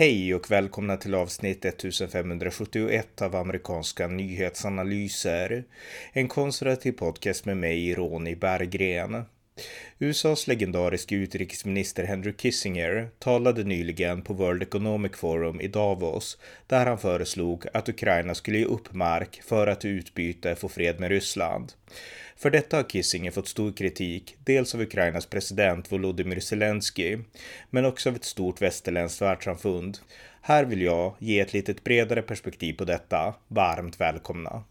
Hej och välkomna till avsnitt 1571 av amerikanska nyhetsanalyser. En konservativ podcast med mig, Ronny Berggren. USAs legendariske utrikesminister Henry Kissinger talade nyligen på World Economic Forum i Davos där han föreslog att Ukraina skulle ge upp mark för att i utbyte få fred med Ryssland. För detta har Kissinger fått stor kritik, dels av Ukrainas president Volodymyr Zelensky, men också av ett stort västerländskt världssamfund. Här vill jag ge ett litet bredare perspektiv på detta. Varmt välkomna!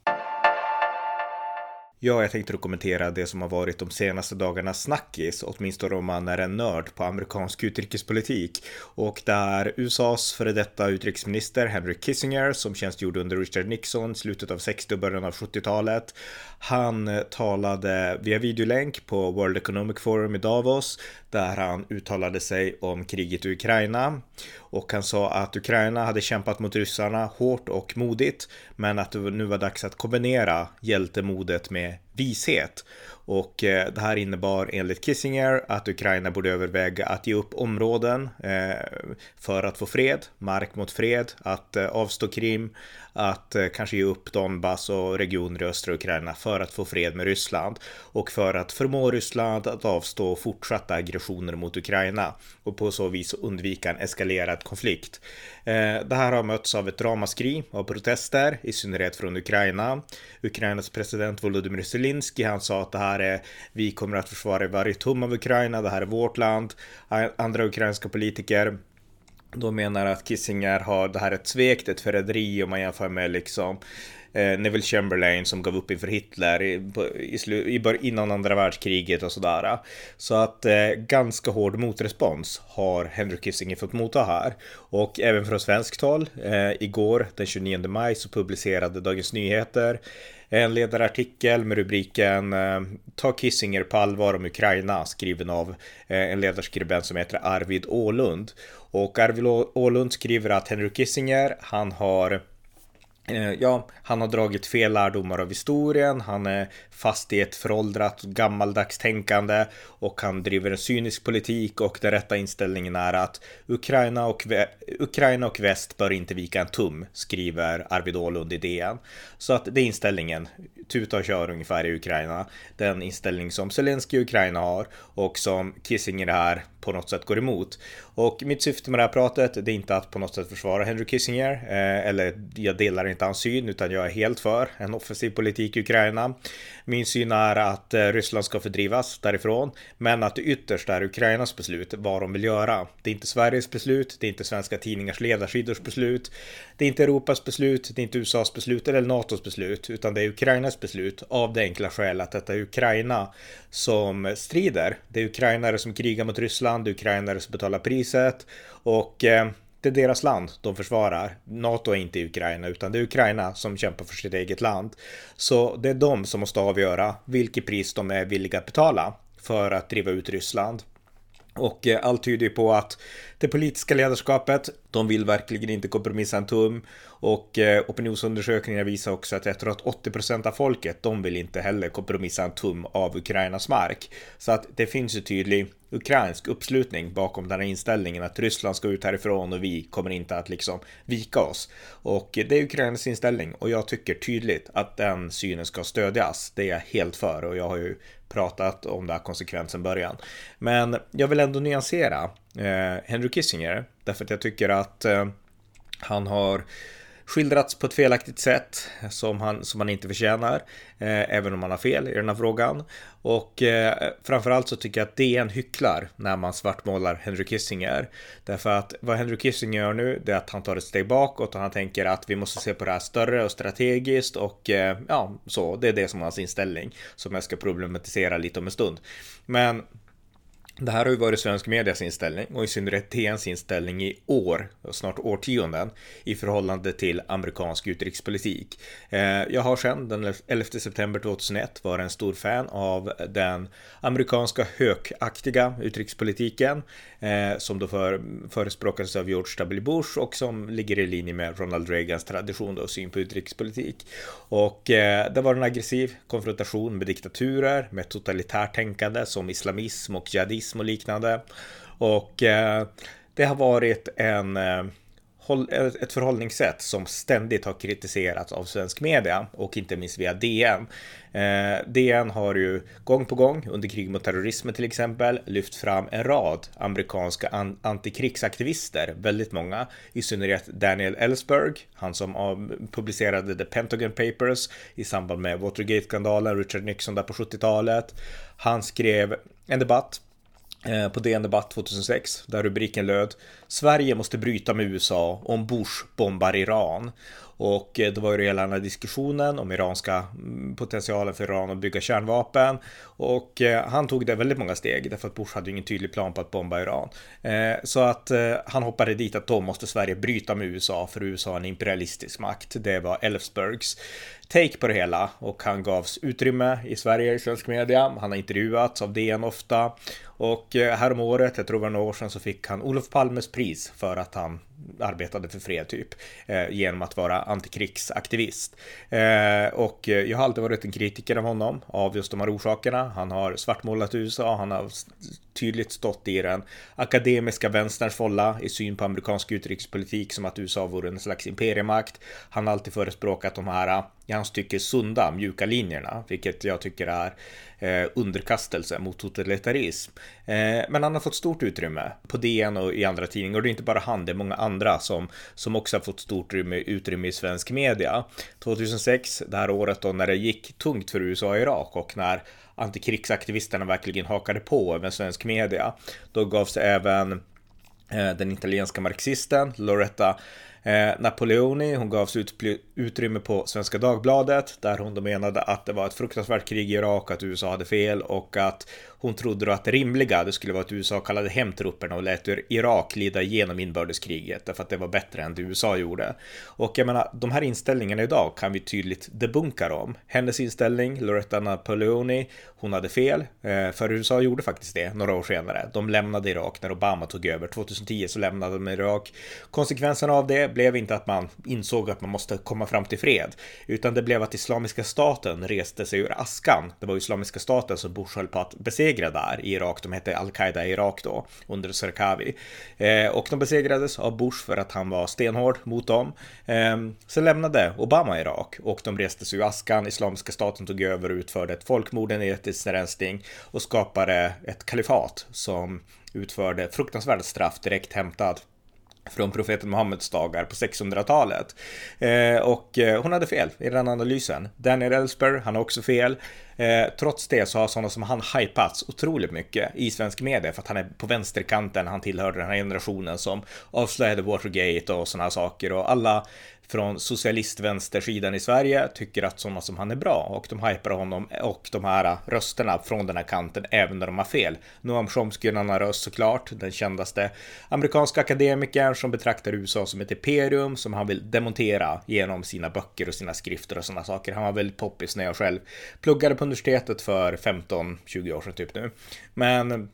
Ja, jag tänkte då kommentera det som har varit de senaste dagarnas snackis, åtminstone om man är en nörd på amerikansk utrikespolitik. Och där USAs före detta utrikesminister Henry Kissinger, som tjänstgjorde under Richard Nixon slutet av 60 och början av 70-talet, han eh, talade via videolänk på World Economic Forum i Davos, där han uttalade sig om kriget i Ukraina. Och han sa att Ukraina hade kämpat mot ryssarna hårt och modigt, men att det nu var dags att kombinera hjältemodet med vishet. Och eh, det här innebar enligt Kissinger att Ukraina borde överväga att ge upp områden eh, för att få fred, mark mot fred, att eh, avstå Krim, att eh, kanske ge upp Donbass och regioner i östra Ukraina för att få fred med Ryssland och för att förmå Ryssland att avstå fortsatta aggressioner mot Ukraina och på så vis undvika en eskalerad konflikt. Eh, det här har mötts av ett ramaskri av protester, i synnerhet från Ukraina. Ukrainas president Volodymyr Zelensky, han sa att det här är, vi kommer att försvara varje tum av Ukraina, det här är vårt land. Andra ukrainska politiker de menar att Kissinger har, det här är ett svek, ett förräderi om man jämför med liksom eh, Neville Chamberlain som gav upp inför Hitler i, i, i, innan andra världskriget och sådär. Så att eh, ganska hård motrespons har Henry Kissinger fått motta här. Och även från svenskt håll, eh, igår den 29 maj så publicerade Dagens Nyheter en ledarartikel med rubriken eh, Ta Kissinger på allvar om Ukraina skriven av eh, en ledarskribent som heter Arvid Ålund. Och Arvid Ålund skriver att Henry Kissinger, han har Eh, ja, han har dragit fel lärdomar av historien, han är fast i ett föråldrat gammaldags tänkande och han driver en cynisk politik och den rätta inställningen är att Ukraina och, Ukraina och väst bör inte vika en tum, skriver Arvid Ålund i DN. Så att det är inställningen, tuta och kör ungefär i Ukraina. Den inställning som Zelensky i Ukraina har och som Kissinger här på något sätt går emot. Och mitt syfte med det här pratet, det är inte att på något sätt försvara Henry Kissinger, eh, eller jag delar inte hans syn, utan jag är helt för en offensiv politik i Ukraina. Min syn är att eh, Ryssland ska fördrivas därifrån, men att det ytterst är Ukrainas beslut vad de vill göra. Det är inte Sveriges beslut, det är inte svenska tidningars ledarsidors beslut, det är inte Europas beslut, det är inte USAs beslut eller NATOs beslut, utan det är Ukrainas beslut av det enkla skälet att detta är Ukraina som strider. Det är ukrainare som krigar mot Ryssland, det är ukrainare som betalar priset och eh, det är deras land de försvarar. NATO är inte Ukraina utan det är Ukraina som kämpar för sitt eget land. Så det är de som måste avgöra vilket pris de är villiga att betala för att driva ut Ryssland. Och eh, allt tyder ju på att det politiska ledarskapet, de vill verkligen inte kompromissa en tum. Och eh, opinionsundersökningar visar också att jag tror att 80% av folket, de vill inte heller kompromissa en tum av Ukrainas mark. Så att det finns ju tydlig ukrainsk uppslutning bakom den här inställningen att Ryssland ska ut härifrån och vi kommer inte att liksom vika oss. Och det är Ukrainas inställning och jag tycker tydligt att den synen ska stödjas. Det är jag helt för och jag har ju pratat om det här konsekvent sedan början. Men jag vill ändå nyansera eh, Henry Kissinger därför att jag tycker att eh, han har skildrats på ett felaktigt sätt som han, som han inte förtjänar, eh, även om han har fel i den här frågan. Och eh, framförallt så tycker jag att DN hycklar när man svartmålar Henry Kissinger. Därför att vad Henry Kissinger gör nu, det är att han tar ett steg bakåt och han tänker att vi måste se på det här större och strategiskt och eh, ja, så. Det är det som är hans inställning som jag ska problematisera lite om en stund. Men det här har ju varit svensk medias inställning och i synnerhet TNs inställning i år, snart årtionden, i förhållande till amerikansk utrikespolitik. Eh, jag har sedan den 11 september 2001 varit en stor fan av den amerikanska hökaktiga utrikespolitiken eh, som då för, förespråkades av George W. Bush och som ligger i linje med Ronald Reagans tradition och syn på utrikespolitik. Och eh, det var en aggressiv konfrontation med diktaturer, med totalitärt tänkande som islamism och jihadism och liknande. Och eh, det har varit en eh, eh, ett förhållningssätt som ständigt har kritiserats av svensk media och inte minst via DN. Eh, DN har ju gång på gång under krig mot terrorismen till exempel lyft fram en rad amerikanska an antikrigsaktivister, väldigt många, i synnerhet Daniel Ellsberg, han som publicerade The Pentagon Papers i samband med Watergate-skandalen, Richard Nixon där på 70-talet. Han skrev en debatt Eh, på DN Debatt 2006 där rubriken löd Sverige måste bryta med USA om Bush bombar Iran. Och då det var ju hela den här diskussionen om iranska mm, potentialen för Iran att bygga kärnvapen. Och eh, han tog det väldigt många steg därför att Bush hade ingen tydlig plan på att bomba Iran. Eh, så att han hoppade dit att då måste Sverige bryta med USA för USA är en imperialistisk makt. Det var Elfsbergs take på det hela och han gavs utrymme i Sverige i svensk media. Han har intervjuats av DN ofta och häromåret, jag tror det var några år sedan, så fick han Olof Palmes pris för att han arbetade för fred typ eh, genom att vara antikrigsaktivist. Eh, och jag har alltid varit en kritiker av honom av just de här orsakerna. Han har svartmålat USA, han har tydligt stått i den akademiska vänsterns folla i syn på amerikansk utrikespolitik som att USA vore en slags imperiemakt. Han har alltid förespråkat de här hans tycke sunda, mjuka linjerna, vilket jag tycker är eh, underkastelse mot totalitarism. Eh, men han har fått stort utrymme på DN och i andra tidningar och det är inte bara han, det är många andra som, som också har fått stort utrymme, utrymme i svensk media. 2006, det här året då när det gick tungt för USA och Irak och när antikrigsaktivisterna verkligen hakade på även svensk media, då gavs även eh, den italienska marxisten Loretta Eh, Napoleoni, hon gavs ut, utrymme på Svenska Dagbladet där hon då menade att det var ett fruktansvärt krig i Irak, att USA hade fel och att hon trodde då att det rimliga det skulle vara att USA kallade hem trupperna och lät Irak lida igenom inbördeskriget därför att det var bättre än det USA gjorde. Och jag menar, de här inställningarna idag kan vi tydligt debunka dem. Hennes inställning, Loretta Napoleoni, hon hade fel, eh, för USA gjorde faktiskt det några år senare. De lämnade Irak när Obama tog över. 2010 så lämnade de Irak. Konsekvensen av det blev inte att man insåg att man måste komma fram till fred, utan det blev att Islamiska staten reste sig ur askan. Det var Islamiska staten som Bush höll på att besegra besegrade där i Irak. De hette Al-Qaida i Irak då, under Sarkawi. Eh, och de besegrades av Bush för att han var stenhård mot dem. Eh, sen lämnade Obama Irak och de reste sig ur askan. Islamiska staten tog över och utförde ett folkmord, en etnisk rensning och skapade ett kalifat som utförde fruktansvärda straff direkt hämtad från profeten Muhammeds dagar på 600-talet. Eh, och eh, hon hade fel i den analysen. Daniel Ellsberg, han har också fel. Eh, trots det så har sådana som han hypats otroligt mycket i svensk media för att han är på vänsterkanten, han tillhörde den här generationen som avslöjade Watergate och sådana saker och alla från socialistvänstersidan i Sverige tycker att sådana som han är bra och de hypar honom och de här rösterna från den här kanten även när de har fel. Noam Chomsky är en annan röst såklart, den kändaste amerikanska akademikern som betraktar USA som ett imperium som han vill demontera genom sina böcker och sina skrifter och sådana saker. Han var väldigt poppis när jag själv pluggade på universitetet för 15-20 år sedan typ nu. Men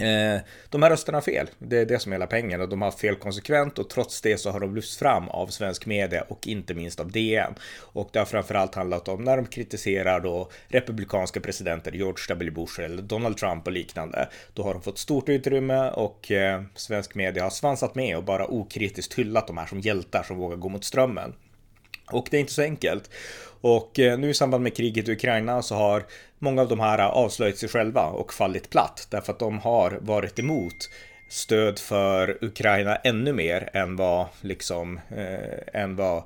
Eh, de här rösterna har fel. Det är det som är hela pengen och de har fel konsekvent och trots det så har de lyfts fram av svensk media och inte minst av DN. Och det har framförallt handlat om när de kritiserar då republikanska presidenter George W. Bush eller Donald Trump och liknande. Då har de fått stort utrymme och eh, svensk media har svansat med och bara okritiskt hyllat de här som hjältar som vågar gå mot strömmen. Och det är inte så enkelt. Och eh, nu i samband med kriget i Ukraina så har många av de här eh, avslöjat sig själva och fallit platt därför att de har varit emot stöd för Ukraina ännu mer än vad liksom eh, än vad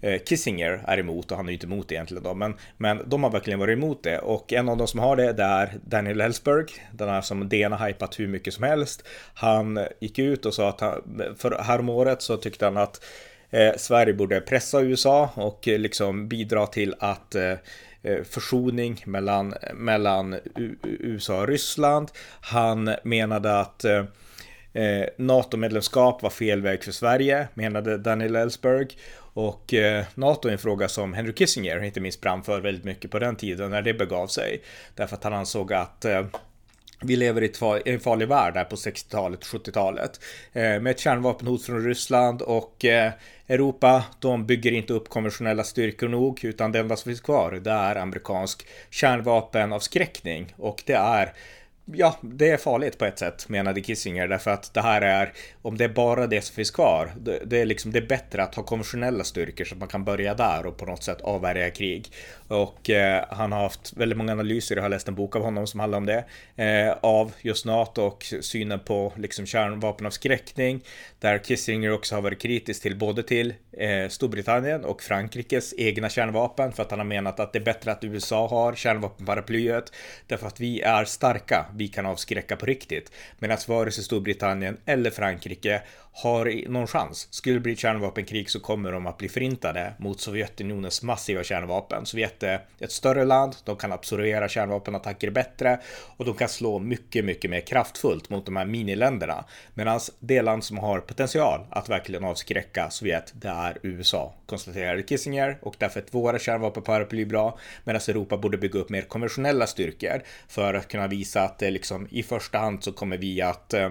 eh, Kissinger är emot och han är ju inte emot det egentligen då, men, men de har verkligen varit emot det och en av de som har det, det är Daniel Ellsberg, den här som DN har hypat hur mycket som helst. Han gick ut och sa att han, för häromåret så tyckte han att eh, Sverige borde pressa USA och eh, liksom bidra till att eh, eh försoning mellan, mellan USA och Ryssland. Han menade att eh, eh, NATO-medlemskap var fel väg för Sverige, menade Daniel Ellsberg. Och eh, NATO är en fråga som Henry Kissinger inte minst brann för väldigt mycket på den tiden när det begav sig. Därför att han ansåg att eh, vi lever i en farlig värld där på 60-talet, 70-talet. Eh, med ett kärnvapenhot från Ryssland och eh, Europa, de bygger inte upp konventionella styrkor nog, utan det enda som finns kvar, det är amerikansk kärnvapenavskräckning. Och det är ja, det är farligt på ett sätt, menade Kissinger, därför att det här är, om det är bara det som finns kvar, det, det, är liksom, det är bättre att ha konventionella styrkor så att man kan börja där och på något sätt avvärja krig. Och eh, han har haft väldigt många analyser, jag har läst en bok av honom som handlar om det, eh, av just NATO och synen på liksom kärnvapenavskräckning, där Kissinger också har varit kritisk till både till eh, Storbritannien och Frankrikes egna kärnvapen, för att han har menat att det är bättre att USA har kärnvapenparaplyet, därför att vi är starka vi kan avskräcka på riktigt. Medan vare sig Storbritannien eller Frankrike har någon chans. Skulle det bli ett kärnvapenkrig så kommer de att bli förintade mot Sovjetunionens massiva kärnvapen. Sovjet är ett större land, de kan absorbera kärnvapenattacker bättre och de kan slå mycket, mycket mer kraftfullt mot de här miniländerna. Medan det land som har potential att verkligen avskräcka Sovjet, det är USA, konstaterade Kissinger och därför att våra kärnvapenparaply bra, medan Europa borde bygga upp mer konventionella styrkor för att kunna visa att det liksom i första hand så kommer vi att eh,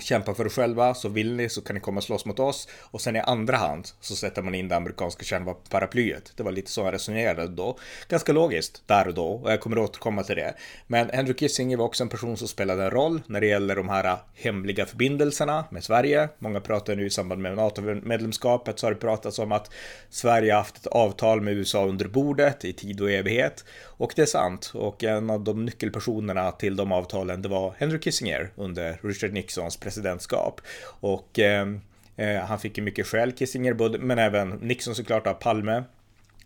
kämpa för er själva, så vill ni så kan ni komma och slåss mot oss. Och sen i andra hand så sätter man in det amerikanska kärnvapenparaplyet. Det var lite så han resonerade då. Ganska logiskt där och då, och jag kommer att återkomma till det. Men Henry Kissinger var också en person som spelade en roll när det gäller de här hemliga förbindelserna med Sverige. Många pratar nu i samband med NATO-medlemskapet så har det pratats om att Sverige haft ett avtal med USA under bordet i tid och evighet. Och det är sant. Och en av de nyckelpersonerna till de avtalen, det var Henry Kissinger under Richard Nixons presidentskap. Och ehm, eh, han fick ju mycket skäll, Kissinger, men även Nixon såklart av Palme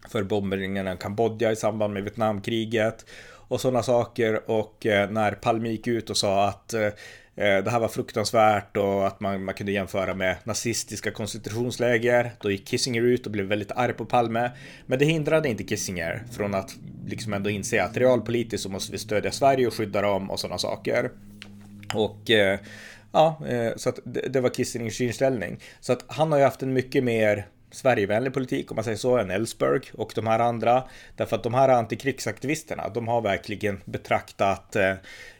för bombningarna i Kambodja i samband med Vietnamkriget och sådana saker. Och eh, när Palme gick ut och sa att eh, eh, det här var fruktansvärt och att man, man kunde jämföra med nazistiska koncentrationsläger. Då gick Kissinger ut och blev väldigt arg på Palme. Men det hindrade inte Kissinger från att liksom ändå inse att realpolitiskt så måste vi stödja Sverige och skydda dem och sådana saker. Och eh, ja, eh, så att det, det var Kissingers inställning. Så att han har ju haft en mycket mer Sverigevänlig politik om man säger så än Ellsberg och de här andra. Därför att de här antikrigsaktivisterna, de har verkligen betraktat eh,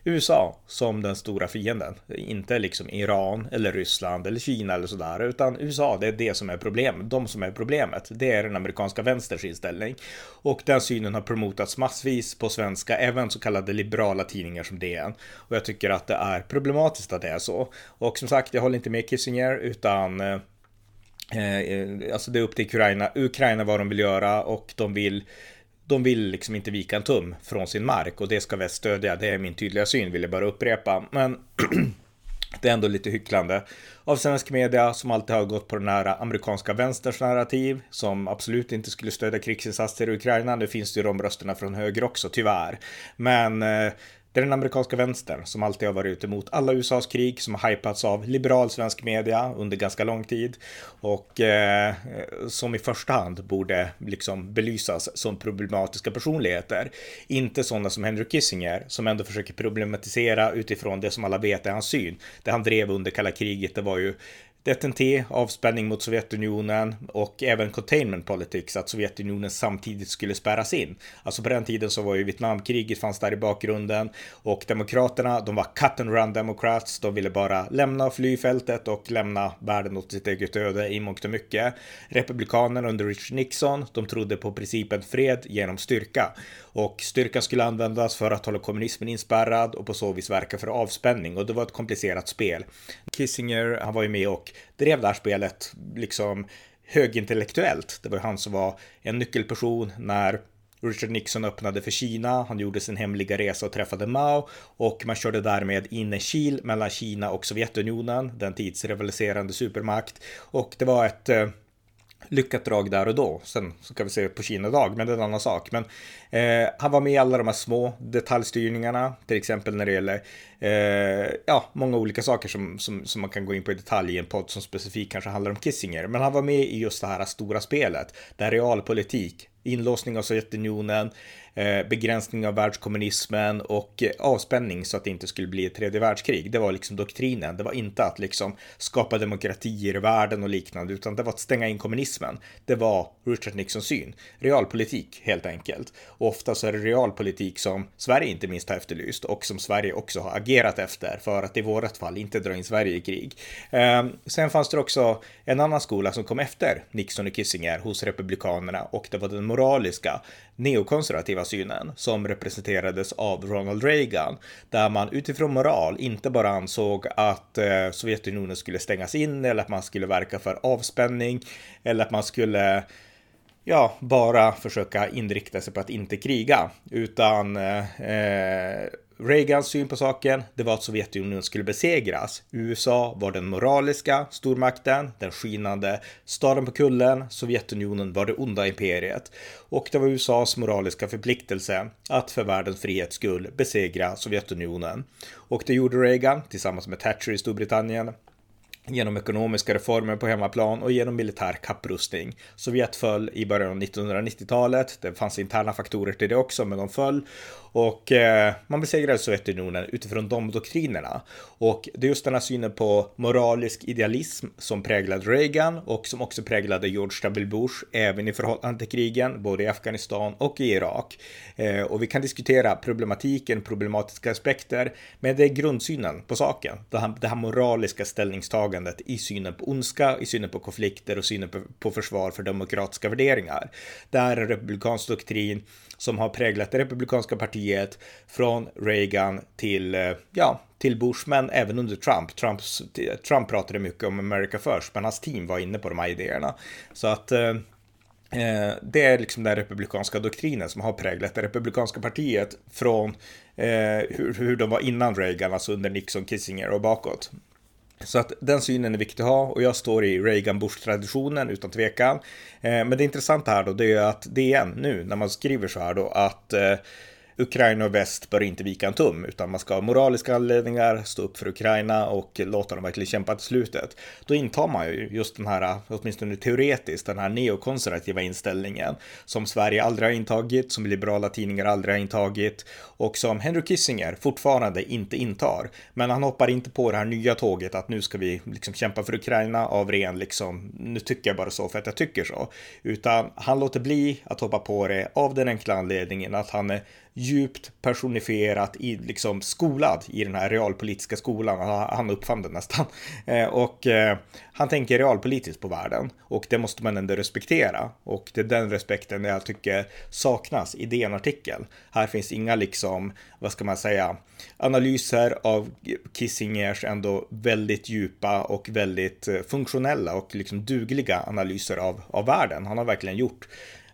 USA som den stora fienden. Inte liksom Iran eller Ryssland eller Kina eller sådär, utan USA, det är det som är problemet. De som är problemet, det är den amerikanska vänsterns inställning. Och den synen har promotats massvis på svenska, även så kallade liberala tidningar som DN. Och jag tycker att det är problematiskt att det är så. Och som sagt, jag håller inte med Kissinger, utan eh, Eh, eh, alltså det är upp till Ukraina, Ukraina vad de vill göra och de vill de vill liksom inte vika en tum från sin mark och det ska väst stödja. Det är min tydliga syn, vill jag bara upprepa. Men det är ändå lite hycklande av svensk media som alltid har gått på den här amerikanska vänsterns narrativ som absolut inte skulle stödja krigsinsatser i Ukraina. Nu finns det ju de rösterna från höger också, tyvärr. Men eh, det är den amerikanska vänstern som alltid har varit ute mot alla USAs krig som har hypats av liberal svensk media under ganska lång tid och eh, som i första hand borde liksom belysas som problematiska personligheter. Inte sådana som Henry Kissinger som ändå försöker problematisera utifrån det som alla vet är hans syn. Det han drev under kalla kriget, det var ju DTNT, avspänning mot Sovjetunionen och även containment politics, att Sovjetunionen samtidigt skulle spärras in. Alltså på den tiden så var ju Vietnamkriget fanns där i bakgrunden och Demokraterna, de var cut and run democrats, de ville bara lämna flyfältet och lämna världen åt sitt eget öde i mångt och mycket. Republikanerna under Richard Nixon, de trodde på principen fred genom styrka och styrkan skulle användas för att hålla kommunismen inspärrad och på så vis verka för avspänning och det var ett komplicerat spel. Kissinger, han var ju med och drev det här spelet liksom högintellektuellt. Det var han som var en nyckelperson när Richard Nixon öppnade för Kina, han gjorde sin hemliga resa och träffade Mao och man körde därmed in en kil mellan Kina och Sovjetunionen, den tids rivaliserande supermakt. Och det var ett eh, lyckat drag där och då. Sen så kan vi se på Kina dag, men det är en annan sak. Men eh, han var med i alla de här små detaljstyrningarna, till exempel när det gäller eh, ja, många olika saker som, som, som man kan gå in på i detalj i en podd som specifikt kanske handlar om Kissinger. Men han var med i just det här stora spelet, där realpolitik, inlåsning av Sovjetunionen, Eh, begränsning av världskommunismen och eh, avspänning så att det inte skulle bli ett tredje världskrig. Det var liksom doktrinen. Det var inte att liksom skapa demokratier i världen och liknande, utan det var att stänga in kommunismen. Det var Richard Nixons syn. Realpolitik helt enkelt. Och ofta så är det realpolitik som Sverige inte minst har efterlyst och som Sverige också har agerat efter för att i vårat fall inte dra in Sverige i krig. Ehm, sen fanns det också en annan skola som kom efter Nixon och Kissinger hos republikanerna och det var den moraliska neokonservativa synen som representerades av Ronald Reagan, där man utifrån moral inte bara ansåg att eh, Sovjetunionen skulle stängas in eller att man skulle verka för avspänning eller att man skulle ja, bara försöka inrikta sig på att inte kriga, utan eh, eh Reagans syn på saken, det var att Sovjetunionen skulle besegras. USA var den moraliska stormakten, den skinande staden på kullen. Sovjetunionen var det onda imperiet. Och det var USAs moraliska förpliktelse att för världens frihets skull besegra Sovjetunionen. Och det gjorde Reagan tillsammans med Thatcher i Storbritannien genom ekonomiska reformer på hemmaplan och genom militär kapprustning. Sovjet föll i början av 1990-talet. Det fanns interna faktorer till det också, men de föll och eh, man besegrade Sovjetunionen utifrån de doktrinerna. Och det är just den här synen på moralisk idealism som präglade Reagan och som också präglade George W. Bush även i förhållande till krigen, både i Afghanistan och i Irak. Eh, och vi kan diskutera problematiken, problematiska aspekter, men det är grundsynen på saken. Det här, det här moraliska ställningstagandet i synen på ondska, i synen på konflikter och synen på, försvar för demokratiska värderingar. Det är en republikansk doktrin som har präglat det republikanska partiet från Reagan till, eh, ja, till Bush, men även under Trump. Trumps, Trump pratade mycket om America first, men hans team var inne på de här idéerna. Så att eh, eh, det är liksom den republikanska doktrinen som har präglat det republikanska partiet från eh, hur, hur de var innan Reagan, alltså under Nixon, Kissinger och bakåt. Så att den synen är viktig att ha och jag står i Reagan-Bush-traditionen utan tvekan. Eh, men det intressanta här då, det är att DN nu när man skriver så här då att eh, Ukraina och väst bör inte vika en tum, utan man ska ha moraliska anledningar, stå upp för Ukraina och låta dem verkligen kämpa till slutet. Då intar man ju just den här, åtminstone teoretiskt, den här neokonservativa inställningen som Sverige aldrig har intagit, som liberala tidningar aldrig har intagit och som Henry Kissinger fortfarande inte intar. Men han hoppar inte på det här nya tåget att nu ska vi liksom kämpa för Ukraina av ren liksom, nu tycker jag bara så för att jag tycker så, utan han låter bli att hoppa på det av den enkla anledningen att han är djupt personifierat, i, liksom skolad i den här realpolitiska skolan. Han uppfann den nästan. Eh, och eh, han tänker realpolitiskt på världen och det måste man ändå respektera. Och det är den respekten jag tycker saknas i DN-artikeln. Här finns inga liksom, vad ska man säga, analyser av Kissingers ändå väldigt djupa och väldigt eh, funktionella och liksom dugliga analyser av, av världen. Han har verkligen gjort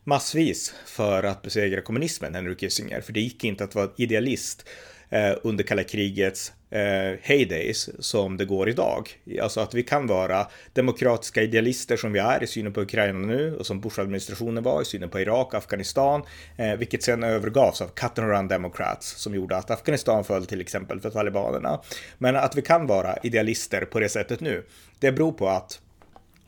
massvis för att besegra kommunismen, Henry Kissinger, för det gick inte att vara idealist eh, under kalla krigets eh, heydays som det går idag. Alltså att vi kan vara demokratiska idealister som vi är i synen på Ukraina nu och som Bush-administrationen var i synen på Irak och Afghanistan, eh, vilket sen övergavs av cut and run democrats som gjorde att Afghanistan föll till exempel för talibanerna. Men att vi kan vara idealister på det sättet nu, det beror på att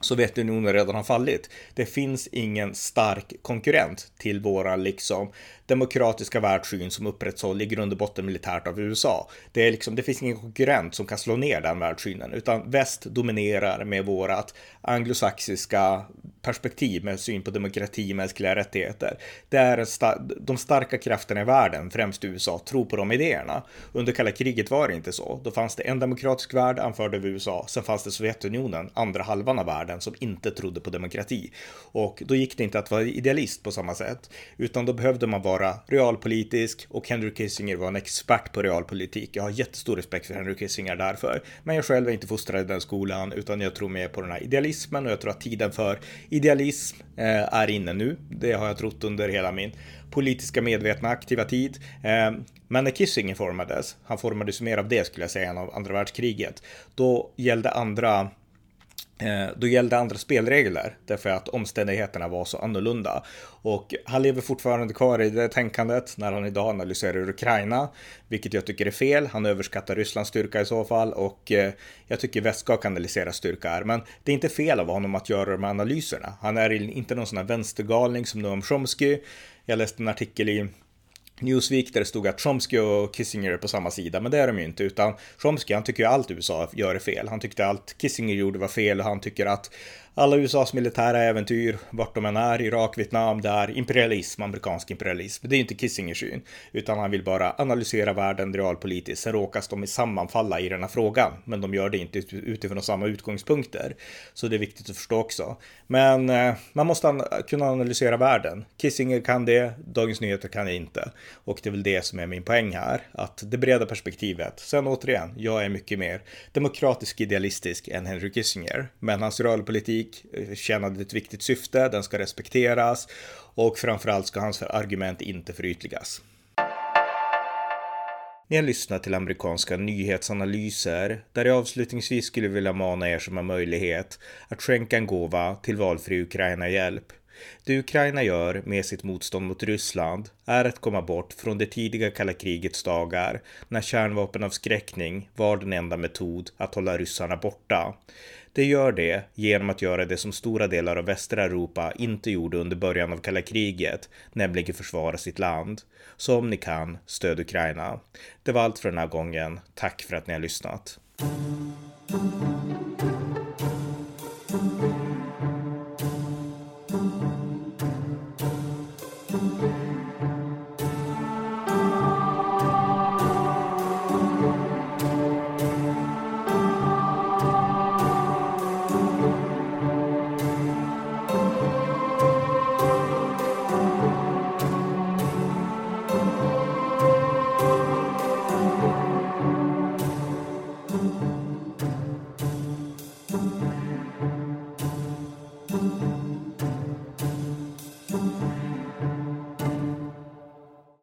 Sovjetunionen redan har fallit. Det finns ingen stark konkurrent till våra liksom demokratiska världssyn som upprätthålls i grund och botten militärt av USA. Det, är liksom, det finns ingen konkurrent som kan slå ner den världssynen, utan väst dominerar med vårat anglosaxiska perspektiv med syn på demokrati, mänskliga rättigheter. Det är sta de starka krafterna i världen, främst USA, tror på de idéerna. Under kalla kriget var det inte så. Då fanns det en demokratisk värld anförd av USA, sen fanns det Sovjetunionen, andra halvan av världen, som inte trodde på demokrati. Och då gick det inte att vara idealist på samma sätt, utan då behövde man vara realpolitisk och Henry Kissinger var en expert på realpolitik. Jag har jättestor respekt för Henry Kissinger därför. Men jag själv är inte fostrad i den skolan utan jag tror mer på den här idealismen och jag tror att tiden för idealism eh, är inne nu. Det har jag trott under hela min politiska medvetna aktiva tid. Eh, men när Kissinger formades, han formades mer av det skulle jag säga än av andra världskriget, då gällde andra Eh, då gällde andra spelregler därför att omständigheterna var så annorlunda. Och han lever fortfarande kvar i det tänkandet när han idag analyserar Ukraina, vilket jag tycker är fel. Han överskattar Rysslands styrka i så fall och eh, jag tycker väst ska kanalisera styrka här. Men det är inte fel av honom att göra de här analyserna. Han är inte någon sån här vänstergalning som Noam Chomsky. Jag läste en artikel i Newsweek där det stod att Chomsky och Kissinger är på samma sida, men det är de ju inte, utan Chomsky han tycker ju allt USA gör är fel. Han tyckte allt Kissinger gjorde var fel och han tycker att alla USAs militära äventyr, vart de än är, Irak, Vietnam, det är imperialism, amerikansk imperialism. Det är inte Kissingers syn, utan han vill bara analysera världen realpolitiskt. Sen råkas de sammanfalla i den här frågan, men de gör det inte utifrån samma utgångspunkter. Så det är viktigt att förstå också. Men eh, man måste an kunna analysera världen. Kissinger kan det, Dagens Nyheter kan det inte. Och det är väl det som är min poäng här, att det breda perspektivet. Sen återigen, jag är mycket mer demokratisk idealistisk än Henry Kissinger, men hans realpolitik eh, tjänade ett viktigt syfte, den ska respekteras och framförallt ska hans argument inte förytligas. Ni har lyssnat till amerikanska nyhetsanalyser där jag avslutningsvis skulle vilja mana er som har möjlighet att skänka en gåva till valfri Ukraina-hjälp. Det Ukraina gör med sitt motstånd mot Ryssland är att komma bort från det tidiga kalla krigets dagar när kärnvapenavskräckning var den enda metod att hålla ryssarna borta. Det gör det genom att göra det som stora delar av västra Europa inte gjorde under början av kalla kriget, nämligen försvara sitt land. Så om ni kan, stöd Ukraina. Det var allt för den här gången. Tack för att ni har lyssnat.